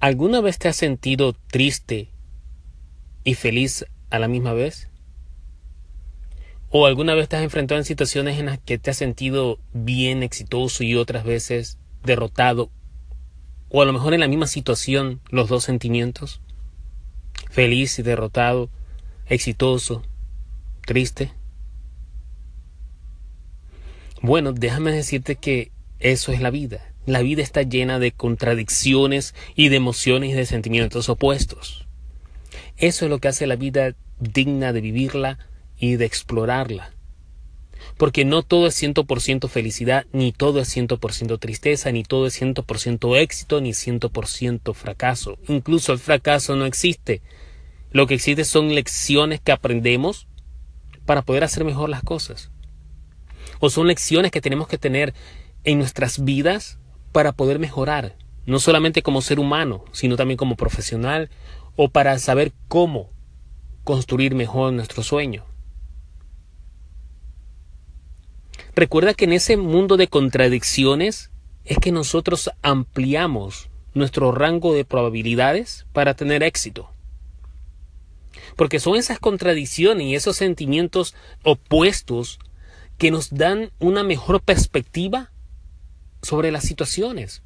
¿Alguna vez te has sentido triste y feliz a la misma vez? ¿O alguna vez te has enfrentado en situaciones en las que te has sentido bien, exitoso y otras veces derrotado? ¿O a lo mejor en la misma situación los dos sentimientos? Feliz y derrotado, exitoso, triste. Bueno, déjame decirte que eso es la vida. La vida está llena de contradicciones y de emociones y de sentimientos opuestos. Eso es lo que hace la vida digna de vivirla y de explorarla. Porque no todo es 100% felicidad, ni todo es 100% tristeza, ni todo es 100% éxito, ni 100% fracaso. Incluso el fracaso no existe. Lo que existe son lecciones que aprendemos para poder hacer mejor las cosas. O son lecciones que tenemos que tener en nuestras vidas para poder mejorar, no solamente como ser humano, sino también como profesional o para saber cómo construir mejor nuestro sueño. Recuerda que en ese mundo de contradicciones es que nosotros ampliamos nuestro rango de probabilidades para tener éxito. Porque son esas contradicciones y esos sentimientos opuestos que nos dan una mejor perspectiva sobre las situaciones.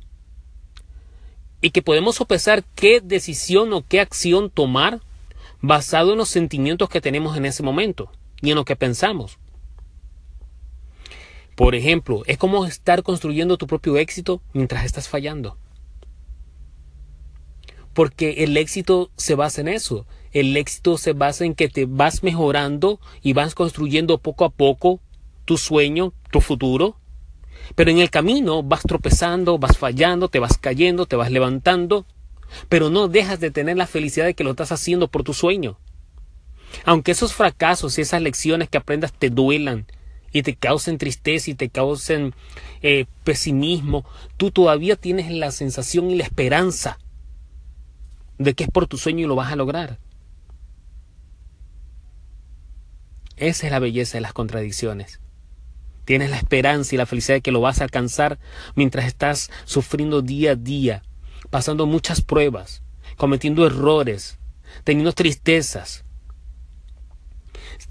Y que podemos sopesar qué decisión o qué acción tomar basado en los sentimientos que tenemos en ese momento y en lo que pensamos. Por ejemplo, es como estar construyendo tu propio éxito mientras estás fallando. Porque el éxito se basa en eso. El éxito se basa en que te vas mejorando y vas construyendo poco a poco tu sueño, tu futuro, pero en el camino vas tropezando, vas fallando, te vas cayendo, te vas levantando, pero no dejas de tener la felicidad de que lo estás haciendo por tu sueño. Aunque esos fracasos y esas lecciones que aprendas te duelan y te causen tristeza y te causen eh, pesimismo, tú todavía tienes la sensación y la esperanza de que es por tu sueño y lo vas a lograr. Esa es la belleza de las contradicciones. Tienes la esperanza y la felicidad de que lo vas a alcanzar mientras estás sufriendo día a día, pasando muchas pruebas, cometiendo errores, teniendo tristezas.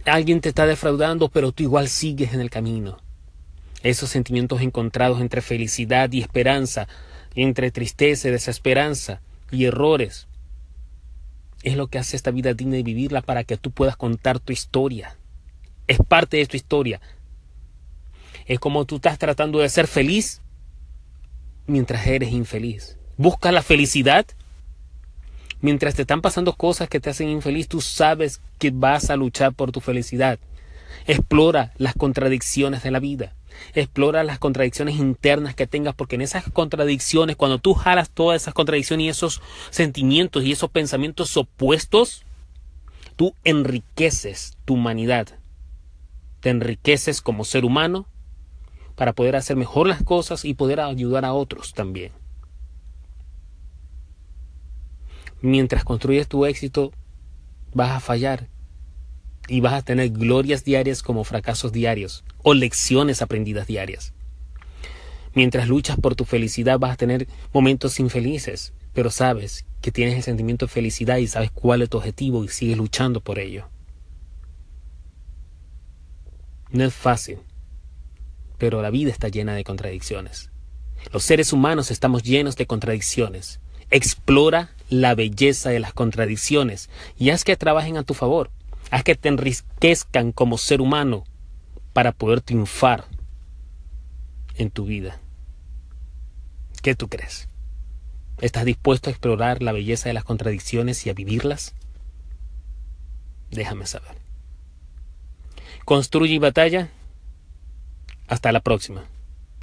Alguien te está defraudando, pero tú igual sigues en el camino. Esos sentimientos encontrados entre felicidad y esperanza, entre tristeza y desesperanza y errores, es lo que hace esta vida digna de vivirla para que tú puedas contar tu historia. Es parte de tu historia. Es como tú estás tratando de ser feliz mientras eres infeliz. Busca la felicidad. Mientras te están pasando cosas que te hacen infeliz, tú sabes que vas a luchar por tu felicidad. Explora las contradicciones de la vida. Explora las contradicciones internas que tengas, porque en esas contradicciones, cuando tú jalas todas esas contradicciones y esos sentimientos y esos pensamientos opuestos, tú enriqueces tu humanidad. Te enriqueces como ser humano para poder hacer mejor las cosas y poder ayudar a otros también. Mientras construyes tu éxito, vas a fallar y vas a tener glorias diarias como fracasos diarios o lecciones aprendidas diarias. Mientras luchas por tu felicidad vas a tener momentos infelices, pero sabes que tienes el sentimiento de felicidad y sabes cuál es tu objetivo y sigues luchando por ello. No es fácil, pero la vida está llena de contradicciones. Los seres humanos estamos llenos de contradicciones. Explora la belleza de las contradicciones y haz que trabajen a tu favor. Haz que te enriquezcan como ser humano para poder triunfar en tu vida. ¿Qué tú crees? ¿Estás dispuesto a explorar la belleza de las contradicciones y a vivirlas? Déjame saber. Construye y batalla hasta la próxima.